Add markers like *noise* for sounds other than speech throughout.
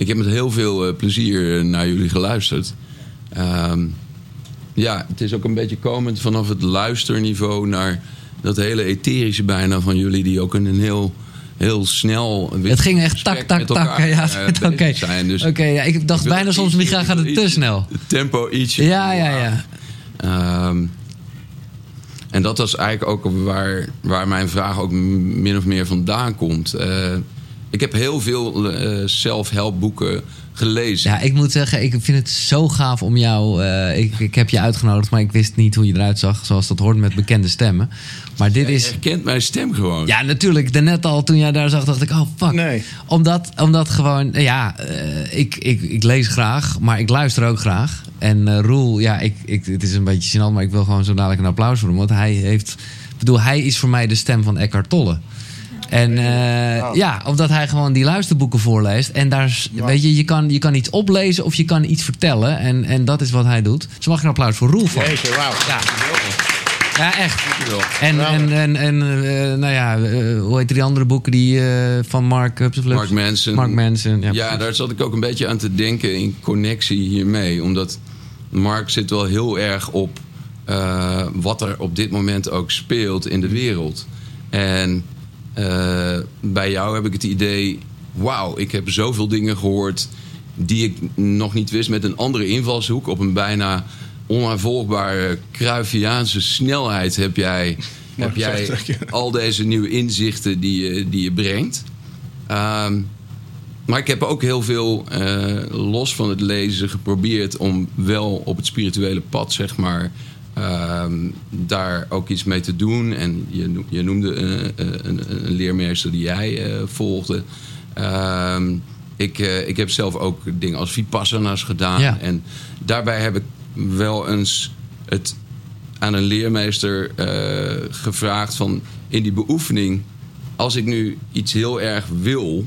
ik heb met heel veel eh, plezier eh, naar jullie geluisterd. Ehm, ja, het is ook een beetje komend vanaf het luisterniveau naar dat hele etherische bijna van jullie, die ook een, een heel, heel snel. Het ging echt tak, tak, tak. Ja, eh, *laughs* oké. Dus Oké, ja, ik dacht ik bijna soms, misschien gaat het te snel. Het tempo ietsje. Ja, ja, ja. Ehm, en dat was eigenlijk ook waar, waar mijn vraag ook min of meer vandaan komt. Eh, ik heb heel veel eh self-help boeken gelezen. Ja, ik moet zeggen, ik vind het zo gaaf om jou... eh, ik, ik heb je uitgenodigd, maar ik wist niet hoe je eruit zag. Zoals dat hoort met bekende stemmen. Maar dit Je is... herkent mijn stem gewoon. Ja, natuurlijk. Daarnet al, toen jij daar zag, dacht ik, oh fuck. Nee. Omdat, omdat gewoon, ja, eh, ik, ik, ik lees graag, maar ik luister ook graag. En eh Roel, ja, ik, ik, het is een beetje gênant, maar ik wil gewoon zo dadelijk een applaus voor hem. Want hij heeft, ik bedoel, hij is voor mij de stem van Eckhart Tolle. En eh, ja, omdat hij gewoon die luisterboeken voorleest. En daar, weet je, je kan, je kan iets oplezen of je kan iets vertellen. En, en dat is wat hij doet. Dus mag ik een applaus voor Roel van. Jeetje, wauw. Ja. ja, echt. En, en, en, en eh, nou ja, eh, hoe heet die andere boeken die eh, van Mark? Mark Manson. Mark Manson, ja. Ja, daar zat ik ook een beetje aan te denken in connectie hiermee. Omdat Mark zit wel heel erg op wat er op dit moment ook speelt in de wereld. En eh, bij jou heb ik het idee... wauw, ik heb zoveel dingen gehoord die ik nog niet wist... met een andere invalshoek op een bijna onaanvolgbare Cruyffiaanse snelheid heb jij... Heb jij al deze nieuwe inzichten die je, die je brengt. Ehm, maar ik heb ook heel veel eh, los van het lezen geprobeerd om wel op het spirituele pad, zeg maar, ehm, daar ook iets mee te doen. En je, je noemde eh, eh, een, een leermeester die jij eh, volgde. Ehm, ik, ik heb zelf ook dingen als vipassana's gedaan. Ja. En daarbij heb ik wel eens het aan een leermeester gevraagd van in die beoefening, als ik nu iets heel erg wil,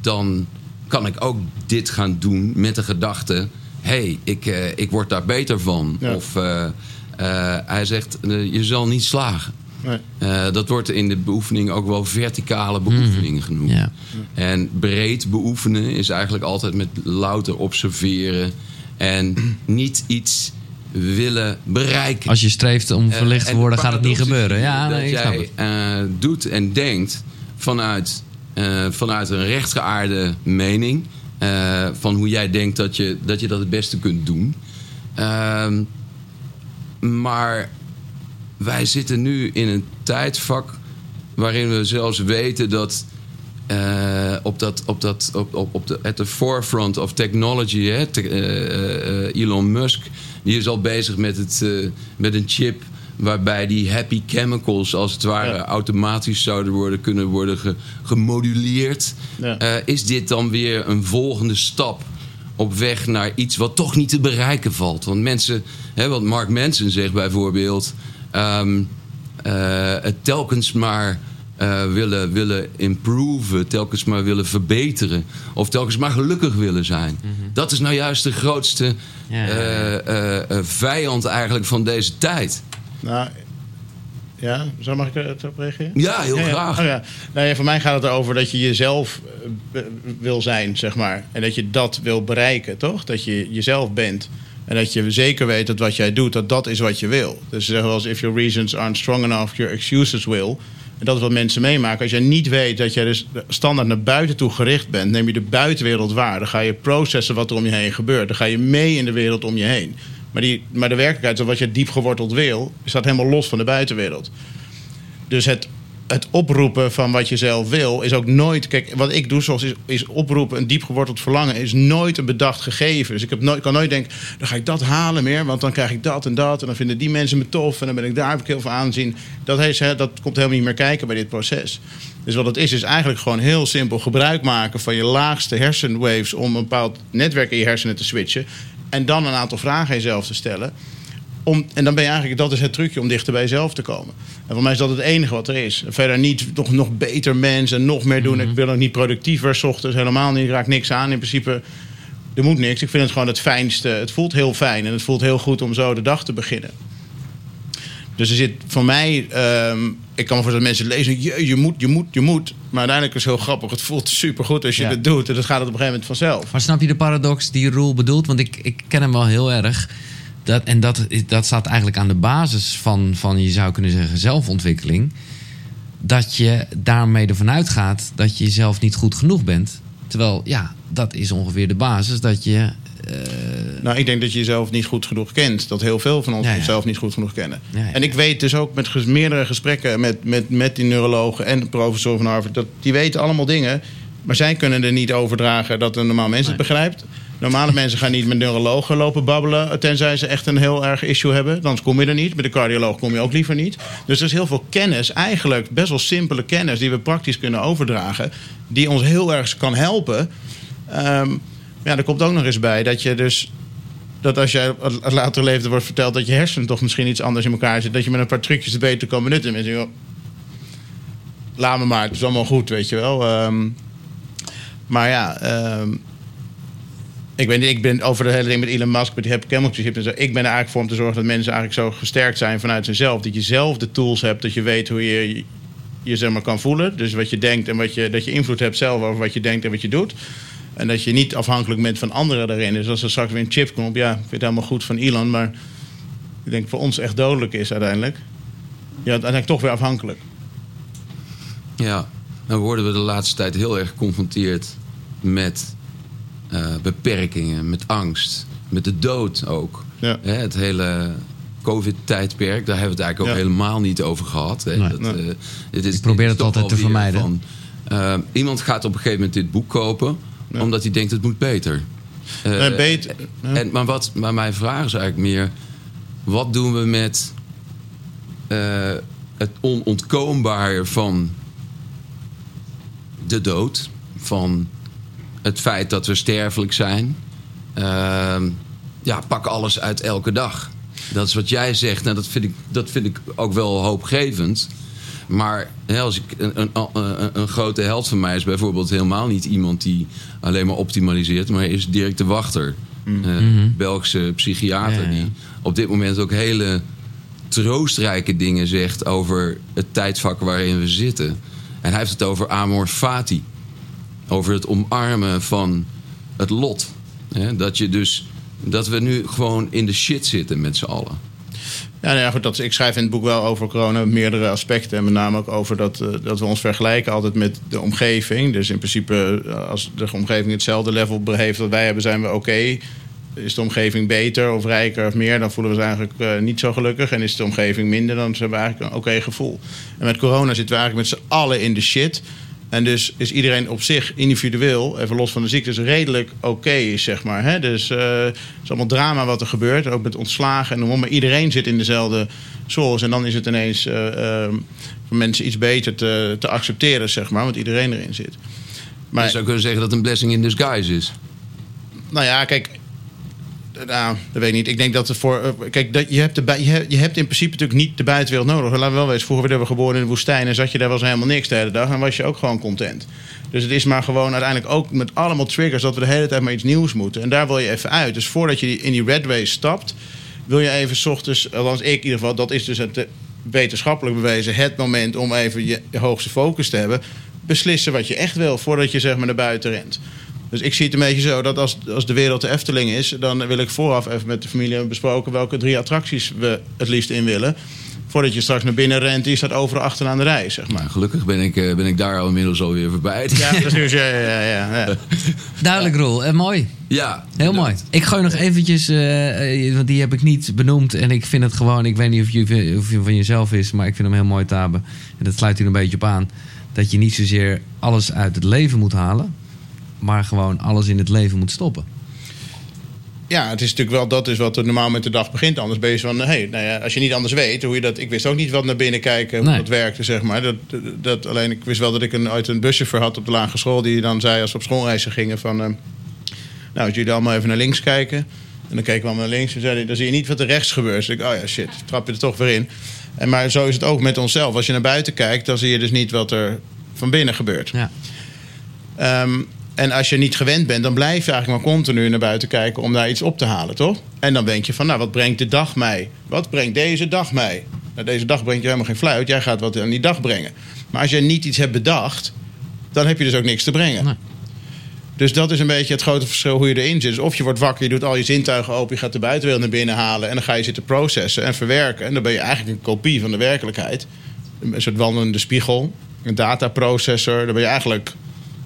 dan kan ik ook dit gaan doen met de gedachte, hey, ik, eh, ik word daar beter van. Ja. Of eh, eh, hij zegt, je zal niet slagen. Nee. Eh, dat wordt in de beoefening ook wel verticale beoefeningen genoemd. Ja. En breed beoefenen is eigenlijk altijd met louter observeren en niet iets willen bereiken. Als je streeft om verlicht te en de worden, gaat het niet gebeuren. Ja, dat nee, ik snap jij het. eh, doet en denkt vanuit, eh, vanuit een rechtgeaarde mening. Eh, van hoe jij denkt dat je, dat je dat het beste kunt doen. Ehm, maar wij zitten nu in een tijdvak waarin we zelfs weten dat eh, op dat, op dat, op, op, op de, at the forefront of technology, hè, eh, Elon Musk, die is al bezig met, het, met een chip waarbij die happy chemicals als het ware Ja. automatisch zouden worden, kunnen worden ge- gemoduleerd. Ja. Eh, is dit dan weer een volgende stap op weg naar iets wat toch niet te bereiken valt? Want mensen, hè, wat Mark Manson zegt bijvoorbeeld, ehm, eh, het telkens maar eh, willen, willen improven, telkens maar willen verbeteren, of telkens maar gelukkig willen zijn. Dat is nou juist de grootste Mhm. Ja, ja, ja. vijand eigenlijk van deze tijd. Nou, ja, zo mag ik erop reageren? Ja, heel Ja, ja. graag. Oh, ja. Nou ja, voor mij gaat het erover dat je jezelf eh, wil zijn, zeg maar. En dat je dat wil bereiken, toch? Dat je jezelf bent. En dat je zeker weet dat wat jij doet, dat dat is wat je wil. Dus ze zeggen wel eens, if your reasons aren't strong enough, your excuses will. En dat is wat mensen meemaken. Als jij niet weet dat jij dus standaard naar buiten toe gericht bent... neem je de buitenwereld waar. Dan ga je processen wat er om je heen gebeurt. Dan ga je mee in de wereld om je heen. Maar, die, maar de werkelijkheid, wat je diep geworteld wil... staat helemaal los van de buitenwereld. Dus het, het oproepen van wat je zelf wil is ook nooit. Kijk, wat ik doe zoals is, is oproepen, een diep geworteld verlangen, is nooit een bedacht gegeven. Dus ik heb nooit, kan nooit denken, dan ga ik dat halen meer, want dan krijg ik dat en dat. En dan vinden die mensen me tof en dan ben ik daar heb ik heel veel aanzien. Dat, heeft, hè, dat komt helemaal niet meer kijken bij dit proces. Dus wat het is, is eigenlijk gewoon heel simpel gebruik maken van je laagste hersenwaves om een bepaald netwerk in je hersenen te switchen. En dan een aantal vragen aan jezelf te stellen. Om, en dan ben je eigenlijk, dat is het trucje om dichter bij jezelf te komen. En voor mij is dat het enige wat er is. Verder niet nog, nog beter mens en nog meer doen. Ik wil ook niet productiever, 's ochtends helemaal niet. Ik raak niks aan. In principe, er moet niks. Ik vind het gewoon het fijnste. Het voelt heel fijn en het voelt heel goed om zo de dag te beginnen. Dus er zit voor mij, ehm, ik kan me voor dat mensen lezen, je, je moet, je moet, je moet. Maar uiteindelijk is het heel grappig. Het voelt supergoed als je Ja. het doet. En dan gaat het op een gegeven moment vanzelf. Maar snap je de paradox die Roel bedoelt? Want ik, ik ken hem wel heel erg. Dat, en dat, dat staat eigenlijk aan de basis van, van, je zou kunnen zeggen, zelfontwikkeling. Dat je daarmee ervan uitgaat dat je zelf niet goed genoeg bent. Terwijl, ja, dat is ongeveer de basis. Dat je. Eh, Nou, ik denk dat je jezelf niet goed genoeg kent. Dat heel veel van ons Ja, ja. onszelf niet goed genoeg kennen. Ja. En ik weet dus ook met meerdere gesprekken met, met, met die neurologen en de professor van Harvard... dat die weten allemaal dingen, maar zij kunnen er niet overdragen dat een normaal mens het begrijpt. Normale mensen gaan niet met neurologen lopen babbelen... tenzij ze echt een heel erg issue hebben. Anders kom je er niet. Met de cardioloog kom je ook liever niet. Dus er is heel veel kennis, eigenlijk best wel simpele kennis... die we praktisch kunnen overdragen... die ons heel erg kan helpen... Ehm, ja, er komt ook nog eens bij dat je dus dat als jij het later leven wordt verteld dat je hersenen toch misschien iets anders in elkaar zit, dat je met een paar trucjes het beter kan benutten. Mensen, joh, laat me maar, het is allemaal goed, weet je wel. Ehm, maar ja, ehm, ik, ben, ik ben over de hele ding met Elon Musk, met die chip en zo. Ik ben er eigenlijk voor om te zorgen dat mensen eigenlijk zo gesterkt zijn vanuit zichzelf. Dat je zelf de tools hebt, dat je weet hoe je je, je zeg maar, kan voelen. Dus wat je denkt en wat je, dat je invloed hebt zelf over wat je denkt en wat je doet. En dat je niet afhankelijk bent van anderen daarin. Dus als er straks weer een chip komt, ja, ik vind het helemaal goed van Elon, maar ik denk voor ons echt dodelijk is uiteindelijk. Ja, uiteindelijk toch weer afhankelijk. Ja, dan worden we de laatste tijd heel erg geconfronteerd met eh, beperkingen, met angst, met de dood ook. Ja. Hè, het hele COVID-tijdperk, daar hebben we het eigenlijk ook Ja. helemaal niet over gehad. Hè. Nee. Dat, Nee. eh, is, Ik probeer het altijd te vermijden. Van, eh, iemand gaat op een gegeven moment dit boek kopen, Ja. omdat hij denkt het moet beter. Eh, Nee, beter. Ja. en, maar, wat, maar mijn vraag is eigenlijk meer: wat doen we met eh, het onontkoombare van de dood? Van het feit dat we sterfelijk zijn? Ehm, ja, pak alles uit elke dag. Dat is wat jij zegt. Nou, dat, vind ik, dat vind ik ook wel hoopgevend. Maar hè, als ik, een, een, een, een grote held van mij is bijvoorbeeld helemaal niet iemand die alleen maar optimaliseert, maar is Dirk de Wachter, eh, Belgische psychiater, Ja, ja. die op dit moment ook hele troostrijke dingen zegt over het tijdvak waarin we zitten. En hij heeft het over amor fati, over het omarmen van het lot. Hè, dat je dus dat we nu gewoon in de shit zitten met z'n allen. Ja, nou ja, goed, dat, ik schrijf in het boek wel over corona meerdere aspecten. En met name ook over dat, eh, dat we ons vergelijken altijd met de omgeving. Dus in principe, eh, als de omgeving hetzelfde level heeft dat wij hebben, zijn we oké. Is de omgeving beter of rijker of meer, dan voelen we ons eigenlijk eh, niet zo gelukkig. En is de omgeving minder, dan hebben we eigenlijk een oké gevoel. En met corona zitten we eigenlijk met z'n allen in de shit. En dus is iedereen op zich individueel, even los van de ziektes, redelijk oké, zeg maar. Hè? Dus eh, het is allemaal drama wat er gebeurt, ook met ontslagen en noem maar. Maar iedereen zit in dezelfde zoals. En dan is het ineens eh, voor mensen iets beter te, te accepteren, zeg maar, want iedereen erin zit. Maar Je zou kunnen zeggen dat het een blessing in disguise is. nou ja, kijk. Nou, dat weet ik niet. Ik denk dat het voor. eh, Kijk, dat, je, hebt de, je, hebt, je hebt in principe natuurlijk niet de buitenwereld nodig. Laten we wel weten. Vroeger werden we geboren in de woestijn en zat je daar was helemaal niks de hele dag. En was je ook gewoon content. Dus het is maar gewoon uiteindelijk ook met allemaal triggers dat we de hele tijd maar iets nieuws moeten. En daar wil je even uit. Dus voordat je in die red race stapt, wil je even 's ochtends, althans ik in ieder geval, dat is dus het eh, wetenschappelijk bewezen, het moment om even je hoogste focus te hebben. Beslissen wat je echt wil voordat je zeg maar naar buiten rent. Dus ik zie het een beetje zo dat als, als de wereld de Efteling is, dan wil ik vooraf even met de familie hebben besproken welke drie attracties we het liefst in willen. Voordat je straks naar binnen rent, die staat overal achteraan de rij, zeg maar. Maar gelukkig ben ik, eh, ben ik daar al inmiddels alweer voorbij. Ja, dat is nu zo, ja, ja, ja, ja. Duidelijk, Roel. En mooi. Ja, Heel mooi. Ik gooi nog eventjes, eh, eh, want die heb ik niet benoemd. En ik vind het gewoon, ik weet niet of je, of je van jezelf is, maar ik vind hem heel mooi, Tabe. En dat sluit hier een beetje op aan. Dat je niet zozeer alles uit het leven moet halen, maar gewoon alles in het leven moet stoppen. Ja, het is natuurlijk wel, dat is wat er normaal met de dag begint. Anders ben je van, hey, nou ja, als je niet anders weet hoe je dat... Ik wist ook niet wat naar binnen kijken, hoe Nee. dat werkte, zeg maar. Dat, dat, alleen, ik wist wel dat ik een, uit een buschauffeur had op de lagere school... die dan zei, als we op schoolreizen gingen van... eh, nou, als jullie allemaal even naar links kijken... En dan keken we allemaal naar links en zeiden, dan zie je niet wat er rechts gebeurt. Dus ik, oh ja, shit, trap je er toch weer in. En maar zo is het ook met onszelf. Als je naar buiten kijkt, dan zie je dus niet wat er van binnen gebeurt. Ja. Ehm, en als je niet gewend bent, dan blijf je eigenlijk maar continu naar buiten kijken om daar iets op te halen, toch? En dan denk je van, nou, wat brengt de dag mij? Wat brengt deze dag mij? Nou, deze dag brengt je helemaal geen fluit. Jij gaat wat aan die dag brengen. Maar als jij niet iets hebt bedacht, dan heb je dus ook niks te brengen. Nee. Dus dat is een beetje het grote verschil hoe je erin zit. Dus of je wordt wakker, je doet al je zintuigen open, je gaat de buitenwereld naar binnen halen en dan ga je zitten processen en verwerken. En dan ben je eigenlijk een kopie van de werkelijkheid. Een soort wandelende spiegel, een dataprocessor. Dan ben je eigenlijk.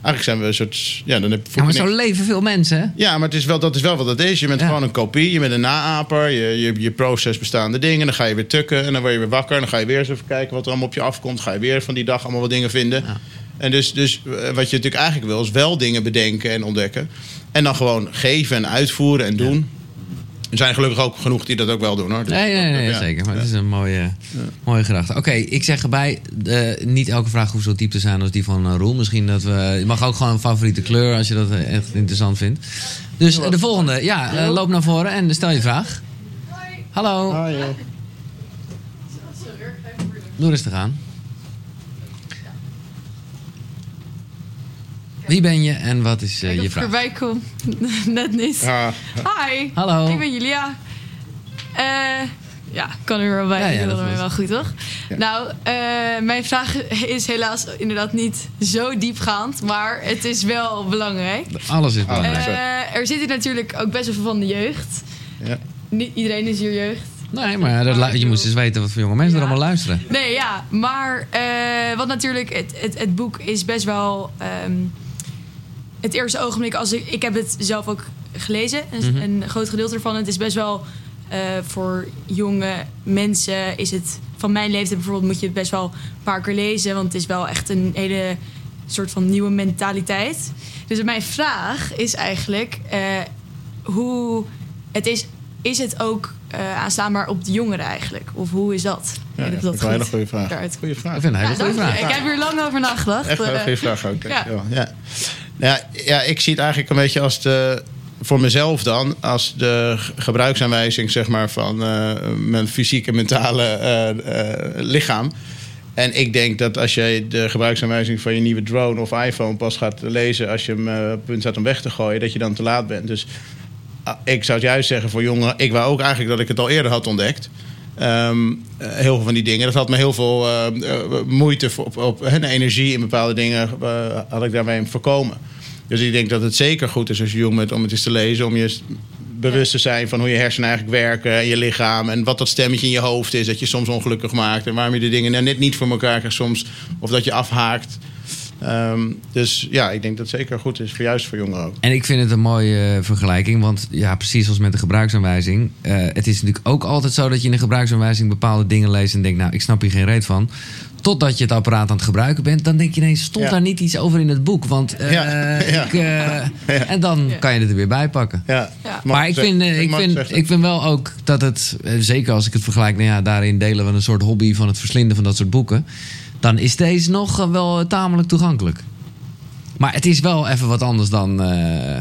Eigenlijk zijn we een soort. Ja, dan heb Ja, maar zo leven veel mensen. hè? ja, maar het is wel, dat is wel wat het is. Je bent Ja. gewoon een kopie, je bent een naaper. Je, je, je proces bestaande dingen. Dan ga je weer tukken en dan word je weer wakker. En dan ga je weer eens even kijken wat er allemaal op je afkomt. Ga je weer van die dag allemaal wat dingen vinden. Ja. En dus, dus eh, wat je natuurlijk eigenlijk wil, is wel dingen bedenken en ontdekken. En dan gewoon geven en uitvoeren en doen. Er zijn gelukkig ook genoeg die dat ook wel doen hoor. Dus Nee, nee, nee, ja. zeker. Maar het is een mooie, mooie gedachte. Oké, ik zeg erbij, niet elke vraag hoeft zo diep te zijn als die van eh, Roel. Misschien dat we... Je mag ook gewoon een favoriete kleur als je dat eh, echt interessant vindt. Dus de volgende, ja, eh, loop naar voren en stel je vraag. Hallo, Ah, joh. doe rustig aan. Wie ben je en wat is eh, Ik je dat vraag? voorbij kom. *laughs* Net niet. Ah, Hi. Hallo. Ik ben Julia. Eh ja, kan er wel bij. Ja, ja, Ja, dat was- wel goed, toch? Nou, eh, mijn vraag is helaas inderdaad niet zo diepgaand. Maar het is wel belangrijk. Alles is belangrijk. Eh, er zitten natuurlijk ook best wel veel van de jeugd. ja. Niet iedereen is hier jeugd. Nee, maar dat, je moet eens weten wat voor jonge mensen er allemaal luisteren. Nee, ja. Maar eh, wat natuurlijk, het, het, het boek is best wel... ehm, het eerste ogenblik, als ik, ik heb het zelf ook gelezen. Een, Mhm. een groot gedeelte ervan. Het is best wel eh, voor jonge mensen is het... Van mijn leeftijd bijvoorbeeld moet je het best wel een paar keer lezen. Want het is wel echt een hele soort van nieuwe mentaliteit. Dus mijn vraag is eigenlijk... eh, hoe het is... Is het ook eh, aanslaanbaar op de jongeren eigenlijk? Of hoe is dat? Ja, Ik dat is een hele goede vraag. Goeie vraag. Ik vind een hele ja, goede vraag. Ik heb hier lang over nagedacht. Echt wel een goede vraag ook. ja. Ja. Ja. Ik zie het eigenlijk een beetje als de. Voor mezelf dan, als de gebruiksaanwijzing zeg maar, van eh, mijn fysieke mentale eh, eh, lichaam. En ik denk dat als jij de gebruiksaanwijzing van je nieuwe drone of iPhone pas gaat lezen als je hem punt staat om weg te gooien, dat je dan te laat bent. Dus ah, ik zou juist zeggen voor jongeren. Ik wou ook eigenlijk dat ik het al eerder had ontdekt. Ehm, eh, heel veel van die dingen. Dat had me heel veel eh, eh, moeite op, op en energie in bepaalde dingen eh, had ik daarmee voorkomen. Dus ik denk dat het zeker goed is als je jong bent om het eens te lezen. Om je bewust te zijn van hoe je hersenen eigenlijk werken en je lichaam. En wat dat stemmetje in je hoofd is dat je soms ongelukkig maakt. En waarom je de dingen nou net niet voor elkaar krijgt soms. Of dat je afhaakt. Ehm, dus ja, ik denk dat het zeker goed is, voor juist voor jongeren ook. En ik vind het een mooie eh, vergelijking, want ja, precies als met de gebruiksaanwijzing. eh, het is natuurlijk ook altijd zo dat je in de gebruiksaanwijzing bepaalde dingen leest en denkt, nou, ik snap hier geen reet van. Totdat je het apparaat aan het gebruiken bent, dan denk je ineens, stond Ja. daar niet iets over in het boek? Want eh, Ja, ja. *laughs* ik, eh, en dan Ja. kan je het er weer bij pakken. Ja, maar ik vind, ik, vind, ik vind wel ook dat het, zeker als ik het vergelijk, nou ja, daarin delen we een soort hobby van het verslinden van dat soort boeken. Dan is deze nog eh, wel eh, tamelijk toegankelijk. Maar het is wel even wat anders dan. eh,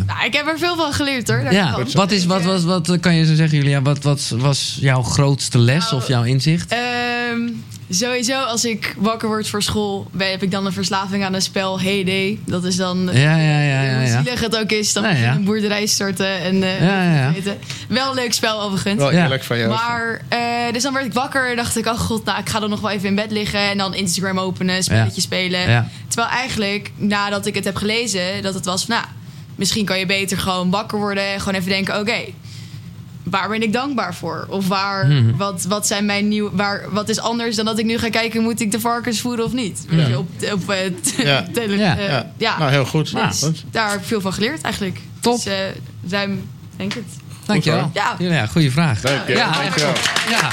Nou, ik heb er veel van geleerd hoor. Ja, wat, is, wat, was, wat kan je zo zeggen, Julia? Wat, wat was jouw grootste les Nou, of jouw inzicht? Sowieso, als ik wakker word voor school, heb ik dan een verslaving aan een spel Hey Day. Dat is dan. Ja, ja, ja, ja, Hoe zielig het ook is, dan Ja, een boerderij starten. En, eh, Ja, ja, ja. weten. Wel een leuk spel overigens. Wel Ja. eerlijk van jou. Maar, eh, dus dan werd ik wakker en dacht ik, oh god, nou, ik ga dan nog wel even in bed liggen en dan Instagram openen, spelletje Ja. spelen. Ja. Terwijl eigenlijk, nadat ik het heb gelezen, dat het was van, nou, misschien kan je beter gewoon wakker worden en gewoon even denken, oké, waar ben ik dankbaar voor? Of waar, Mhm. wat, wat zijn mijn nieuwe, waar, wat is anders dan dat ik nu ga kijken, moet ik de varkens voeren of niet? Weet je, op, op eh, Ja. *laughs* tele- Ja. eh, ja. ja. Nou, heel goed. Ja. Dus Goed. daar heb ik veel van geleerd eigenlijk. Top. Dus, eh, ruim, denk het. Dankjewel. Ja. Julia, goede vraag. Dank je. Ja. Dankjewel. Ja.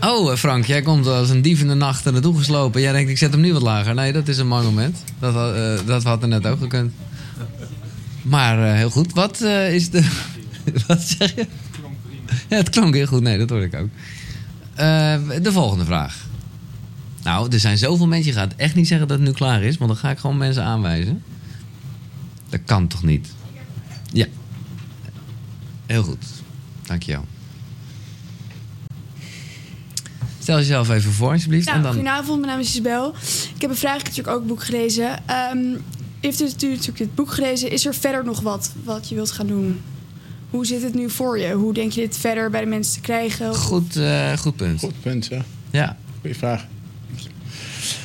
Oh, Frank, jij komt als een dief in de nacht er naartoe geslopen. Jij denkt, ik zet hem nu wat lager. Nee, dat is een mooi moment. Dat, had- eh, dat had er net ook gekund. Maar eh, heel goed. Wat eh, is de... *laughs* wat zeg je? Ja, het klonk heel goed. Nee, dat hoorde ik ook. Eh, de volgende vraag. Nou, er zijn zoveel mensen. Je gaat echt niet zeggen dat het nu klaar is. Want dan ga ik gewoon mensen aanwijzen. Dat kan toch niet? Ja. Heel goed. Dankjewel. Stel jezelf even voor, alsjeblieft. Nou, en dan... Goedenavond, mijn naam is Isabel. Ik heb een vraag, ik heb natuurlijk ook een boek gelezen. Ehm heeft u natuurlijk het boek gelezen? Is er verder nog wat wat je wilt gaan doen? Hoe zit het nu voor je? Hoe denk je dit verder bij de mensen te krijgen? Goed, eh, goed punt. Goed punt, ja. Ja. Goeie vraag.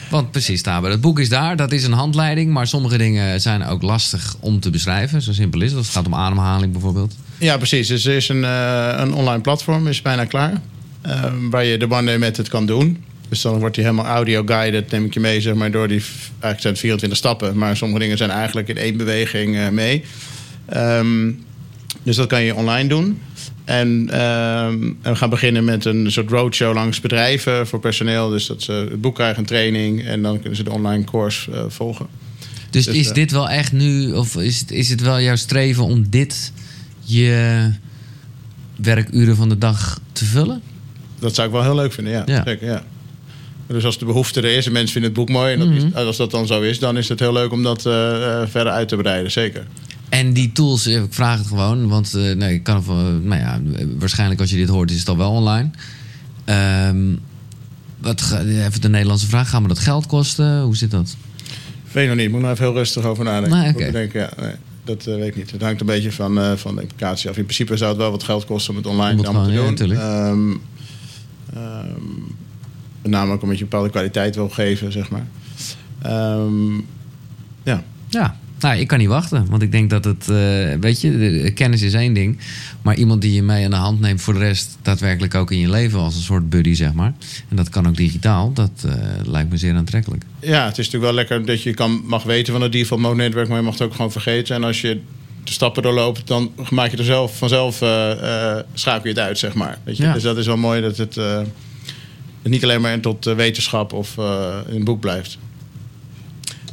Want precies, Taber, het boek is daar, dat is een handleiding, maar sommige dingen zijn ook lastig om te beschrijven. Zo simpel is het. Als het gaat om ademhaling bijvoorbeeld. Ja, precies. Dus er is een, eh, een online platform, is bijna klaar. eh, waar je de One Day Method kan doen. Dus dan wordt die helemaal audio-guided, neem ik je mee, zeg maar, door die... Eigenlijk zijn het 24 stappen, maar sommige dingen zijn eigenlijk in één beweging eh, mee. Ehm, dus dat kan je online doen. En, ehm, we gaan beginnen met een soort roadshow langs bedrijven voor personeel. Dus dat ze het boek krijgen, een training... en dan kunnen ze de online course eh, volgen. Dus, Dus, is eh, dit wel echt nu, of is het, is het wel jouw streven om dit je werkuren van de dag te vullen? Dat zou ik wel heel leuk vinden, ja. Ja. Zeker, ja. Dus als de behoefte er is en mensen vinden het boek mooi... en dat Mhm. is- als dat dan zo is, dan is het heel leuk om dat eh, eh, verder uit te breiden. Zeker. En die tools, eh, ik vraag het gewoon, want nee, ik kan nou ja, waarschijnlijk als je dit hoort is het al wel online. Ehm, wat, even de Nederlandse vraag, gaan we dat geld kosten? Hoe zit dat? Weet nog niet. Moet nog even heel rustig over nadenken. Nee. Moet ik denken, ja, nee, dat weet ik niet. Het hangt een beetje van, van de implicatie af. In principe zou het wel wat geld kosten om het online Om het allemaal te gewoon, ja, doen. natuurlijk. Ehm, ehm, met name ook omdat je een bepaalde kwaliteit wil geven, zeg maar. Ehm, ja, Ja, nou, ik kan niet wachten. Want ik denk dat het, eh, weet je, de- de kennis is één ding. Maar iemand die je mee aan de hand neemt voor de rest daadwerkelijk ook in je leven als een soort buddy, zeg maar. En dat kan ook digitaal. Dat eh, lijkt me zeer aantrekkelijk. Ja, het is natuurlijk wel lekker dat je kan, mag weten van het default mode netwerk, maar je mag het ook gewoon vergeten. En als je de stappen doorloopt, dan maak je er zelf vanzelf eh, schakel je het uit, zeg maar. Weet je? Ja. Dus dat is wel mooi dat het, het niet alleen maar tot eh, wetenschap of eh, in een boek blijft.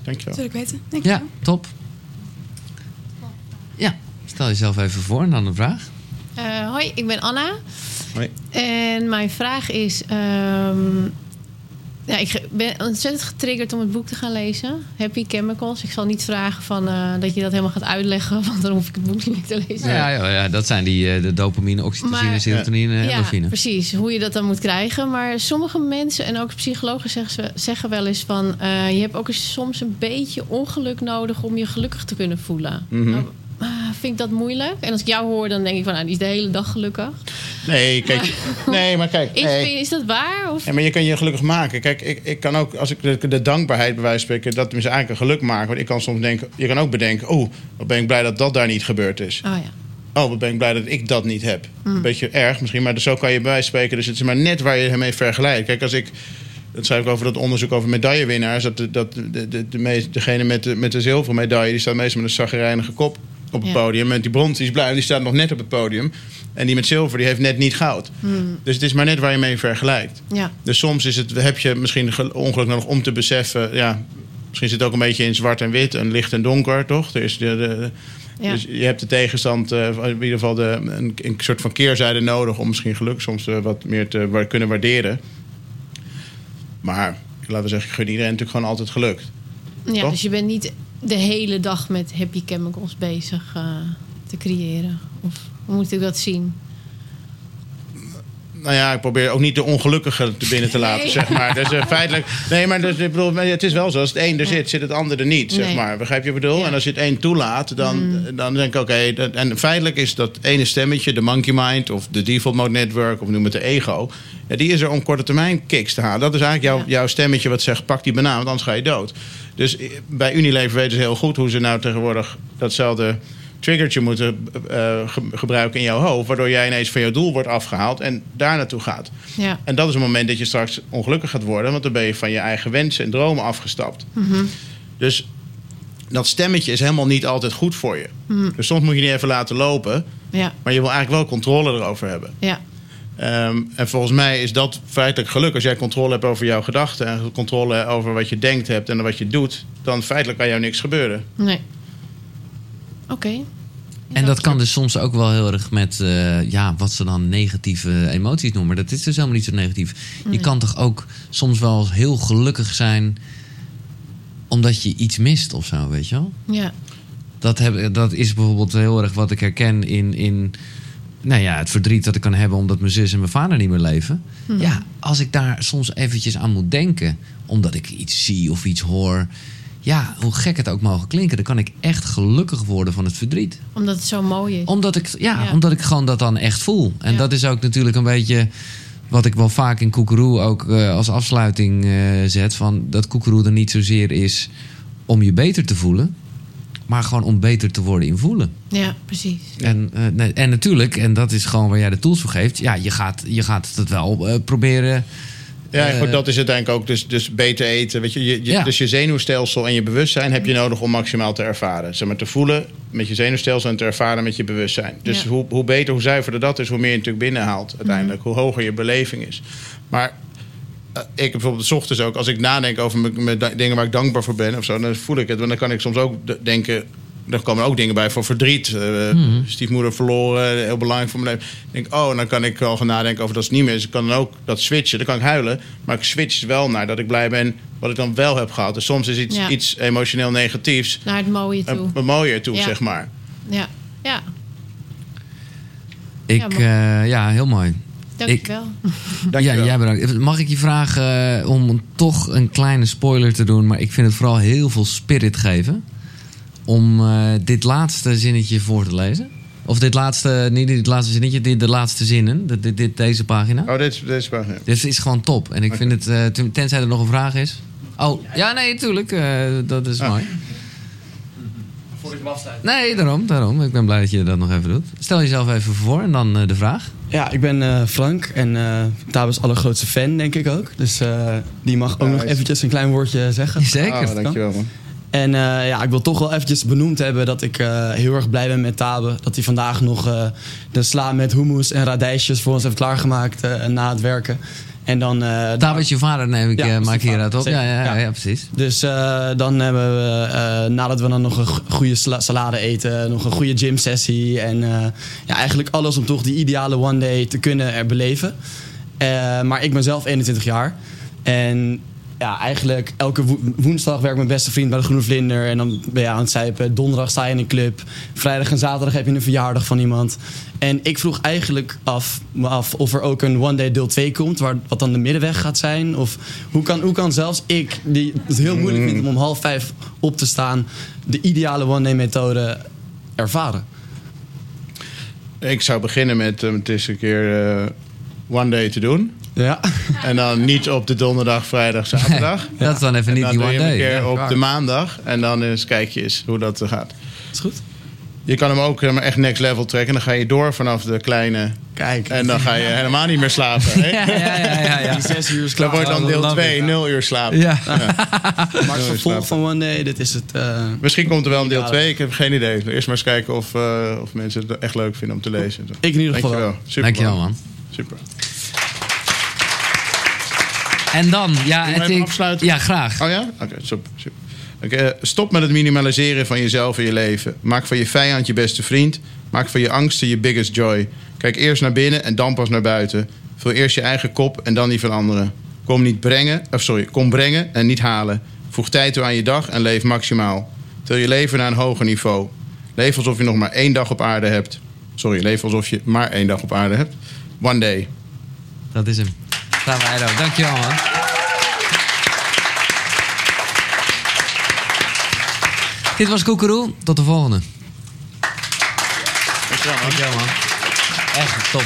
Dankjewel. Dat wil ik weten. Denk je Ja, top. Ja, stel jezelf even voor en dan een vraag. Eh, hoi, ik ben Anna. Hoi. En mijn vraag is... ehm, ja, ik ben ontzettend getriggerd om het boek te gaan lezen. Happy Chemicals. Ik zal niet vragen van, eh, dat je dat helemaal gaat uitleggen... *laughs* want dan hoef ik het boek niet meer te lezen. Ja, ja, ja, dat zijn die eh, de dopamine, oxytocine, Maar- serotonine, Ja, endorfine. precies. Hoe je dat dan moet krijgen. Maar sommige mensen en ook psychologen zeggen, ze- zeggen wel eens van... eh, je hebt ook eens soms een beetje ongeluk nodig om je gelukkig te kunnen voelen. Mhm. Nou, vind ik dat moeilijk? En als ik jou hoor, dan denk ik van... Nou, die is de hele dag gelukkig. Nee, kijk, nee, maar kijk. Is, nee. is dat waar? Of? Ja, maar je kan je gelukkig maken. Kijk, ik, ik kan ook, als ik de, de dankbaarheid bij wijze spreken, dat is eigenlijk een geluk maken. Want ik kan soms denken, je kan ook bedenken, oh, wat ben ik blij dat dat daar niet gebeurd is. Oh ja. Oh, wat ben ik blij dat ik dat niet heb. Een beetje erg misschien, maar zo kan je bij spreken. Dus het is maar net waar je mee vergelijkt. Kijk, als ik. Dat schrijf ik over dat onderzoek over medaillewinnaars. Dat, de, dat de, de, de meest, degene met de, met de zilveren medaille, die staat meestal met een zagrijnige kop op het Ja. podium. En die brons die is blij, die staat nog net op het podium. En die met zilver, die heeft net niet goud. Dus het is maar net waar je mee vergelijkt. Ja. Dus soms is het, heb je misschien gel- ongeluk nodig om te beseffen. Ja, misschien zit het ook een beetje in zwart en wit en licht en donker, toch? Er is de, de, Ja. Dus je hebt de tegenstand, eh, in ieder geval de, een, een soort van keerzijde nodig om misschien geluk soms eh, wat meer te wa- kunnen waarderen. Maar laten we zeggen, ik gun iedereen natuurlijk gewoon altijd geluk. ja, Toch? dus je bent niet de hele dag met happy chemicals bezig eh, te creëren. Of moet ik dat zien? Nou ja, ik probeer ook niet de ongelukkige te binnen te laten, Nee. zeg maar. Dus eh, feitelijk... Nee, maar dus, ik bedoel, het is wel zo. Als het een er zit, zit het ander er niet, zeg maar. Begrijp je wat ik bedoel? Mm. En als je het een toelaat, dan, dan denk ik, oké... en feitelijk is dat ene stemmetje, de monkey mind... of de default mode network, of noem het de ego... Ja, die is er om korte termijn kicks te halen. Dat is eigenlijk jouw, jouw stemmetje wat zegt, pak die banaan, want anders ga je dood. Dus eh, bij Unilever weten ze heel goed hoe ze nou tegenwoordig... datzelfde triggertje moeten eh, ge- gebruiken in jouw hoofd... waardoor jij ineens van jouw doel wordt afgehaald en daar naartoe gaat. Ja. En dat is een moment dat je straks ongelukkig gaat worden, want dan ben je van je eigen wensen en dromen afgestapt. Dus dat stemmetje is helemaal niet altijd goed voor je. Dus soms moet je die even laten lopen, Ja. maar je wil eigenlijk wel controle erover hebben. Ja. Ehm, en volgens mij is dat feitelijk geluk. Als jij controle hebt over jouw gedachten en controle over wat je denkt hebt en wat je doet, dan feitelijk kan jou niks gebeuren. Nee. Oké. En dat kan dus soms ook wel heel erg met eh, ja, wat ze dan negatieve emoties noemen. Dat is dus helemaal niet zo negatief. Je kan toch ook soms wel heel gelukkig zijn omdat je iets mist of zo, weet je wel? Ja. Dat, heb, dat is bijvoorbeeld heel erg wat ik herken in, in nou ja, het verdriet dat ik kan hebben omdat mijn zus en mijn vader niet meer leven. Ja, als ik daar soms eventjes aan moet denken, omdat ik iets zie of iets hoor. Ja, hoe gek het ook mogen klinken, dan kan ik echt gelukkig worden van het verdriet. Omdat het zo mooi is. Omdat ik, ja, Ja. omdat ik gewoon dat dan echt voel. En Ja. dat is ook natuurlijk een beetje wat ik wel vaak in Koekeroe ook eh, als afsluiting eh, zet. Van dat Koekeroe er niet zozeer is om je beter te voelen. Maar gewoon om beter te worden in voelen. Ja, precies. En, eh, nee, en natuurlijk, en dat is gewoon waar jij de tools voor geeft. Ja, je gaat, je gaat het wel proberen. Ja, Eh, goed, dat is het ik ook. Dus, dus beter eten. Weet je, je, je- Ja. Dus je zenuwstelsel en je bewustzijn heb je nodig om maximaal te ervaren. Zeg maar te voelen met je zenuwstelsel en te ervaren met je bewustzijn. Dus Ja. hoe, hoe beter, hoe zuiverder dat is, hoe meer je natuurlijk binnenhaalt uiteindelijk. Hoe hoger je beleving is. Maar eh, ik heb bijvoorbeeld 's ochtends ook, als ik nadenk over mijn, dingen waar ik dankbaar voor ben of zo, dan voel ik het. Want dan kan ik soms ook denken. Er komen ook dingen bij voor verdriet. Eh, Stiefmoeder verloren, heel belangrijk voor mijn leven. Ik denk, oh, en dan kan ik wel gaan nadenken over dat het niet meer is. Ik kan dan ook dat switchen. Dan kan ik huilen. Maar ik switch wel naar dat ik blij ben wat ik dan wel heb gehad. Dus soms is iets, Ja. iets emotioneel negatiefs Naar het mooie toe. een, een mooier toe, Ja. zeg maar. Ja, ja. Ik, Ja, ja, ja heel mooi. dankjewel. *laughs* Ja, Dankjewel. jij bedankt. Mag ik je vragen eh, om toch een kleine spoiler te doen? Maar ik vind het vooral heel veel spirit geven. Om eh, dit laatste zinnetje voor te lezen. Of dit laatste, niet dit laatste zinnetje, dit, de laatste zinnen. Dit, dit, dit- deze pagina. Oh, dit, is- dit is pagina. Dit is gewoon top. En ik vind het, eh, ten- tenzij er nog een vraag is. Oh, ja, nee, tuurlijk. eh, dat is Ah. mooi. *laughs* Voordat ik hem afsluit. Nee, daarom, daarom. Ik ben blij dat je dat nog even doet. Stel jezelf even voor en dan de vraag. Ja, ik ben eh, Frank en eh Tabas allergrootste fan, denk ik ook. Dus eh, die mag ook Nice. nog eventjes een klein woordje zeggen. Zeker. Oh, dankjewel man. En eh, ja, ik wil toch wel eventjes benoemd hebben dat ik eh, heel erg blij ben met Tabe. Dat hij vandaag nog eh, de sla met hummus en radijsjes voor ons heeft klaargemaakt na het werken. En dan... Daar is je vader, neem ik, Ja, maak hieruit op. Ja, ja, ja, ja, precies. Dus dan hebben we, nadat we dan nog een go- goede salade eten, nog een goede gym sessie. En ja, eigenlijk alles om toch die ideale one day te kunnen er beleven. Maar ik ben zelf 21 jaar. En ja, eigenlijk elke wo- woensdag werkt mijn beste vriend bij de Groene Vlinder. En dan ben je aan het zuipen. Donderdag sta je in een club. Vrijdag en zaterdag heb je een verjaardag van iemand. En ik vroeg eigenlijk af, af of er ook een One Day deel 2 komt. Waar, wat dan de middenweg gaat zijn. Of hoe kan, hoe kan zelfs ik, die het heel moeilijk vindt om om half vijf op te staan. De ideale One Day methode ervaren. Ik zou beginnen met um, het eens een keer eh, one day te doen. Ja, En dan niet op de donderdag, vrijdag, zaterdag. Dat is dan even En niet dan die one je day. keer Ja, op de maandag. En dan eens kijk je eens hoe dat gaat. is goed. Je kan hem ook eh, echt next level trekken. Dan ga je door vanaf de kleine. Kijk. En dan ga je helemaal niet meer slapen. Hè? *laughs* Ja, ja, ja, ja, ja. Die zes uur is Dat wordt dan deel love 2, it. 0 uur *laughs* slapen. Ja. Maar het vervolg van One Day, dit is het... eh, Misschien komt er wel een deel Ja. 2. Ik heb geen idee. Eerst maar eens kijken of, eh, of mensen het echt leuk vinden om te lezen. ik in ieder geval wel. Dankjewel. Super, Dankjewel, man. Super. En dan, ja, het, ik- afsluiten? ja graag. Oh ja? Oké, super. super. Oké, eh, stop met het minimaliseren van jezelf en je leven. Maak van je vijand je beste vriend. Maak van je angsten je biggest joy. Kijk eerst naar binnen en dan pas naar buiten. Vul eerst je eigen kop en dan die van anderen. Kom niet brengen, of sorry, kom brengen en niet halen. Voeg tijd toe aan je dag en leef maximaal. Til je leven naar een hoger niveau. Leef alsof je nog maar één dag op aarde hebt. Sorry, leef alsof je maar één dag op aarde hebt. One day. Dat is hem. Eido. Dankjewel, man. Dit was Koekeroe. Tot de volgende. Dankjewel, man. Dankjewel, man. Echt top.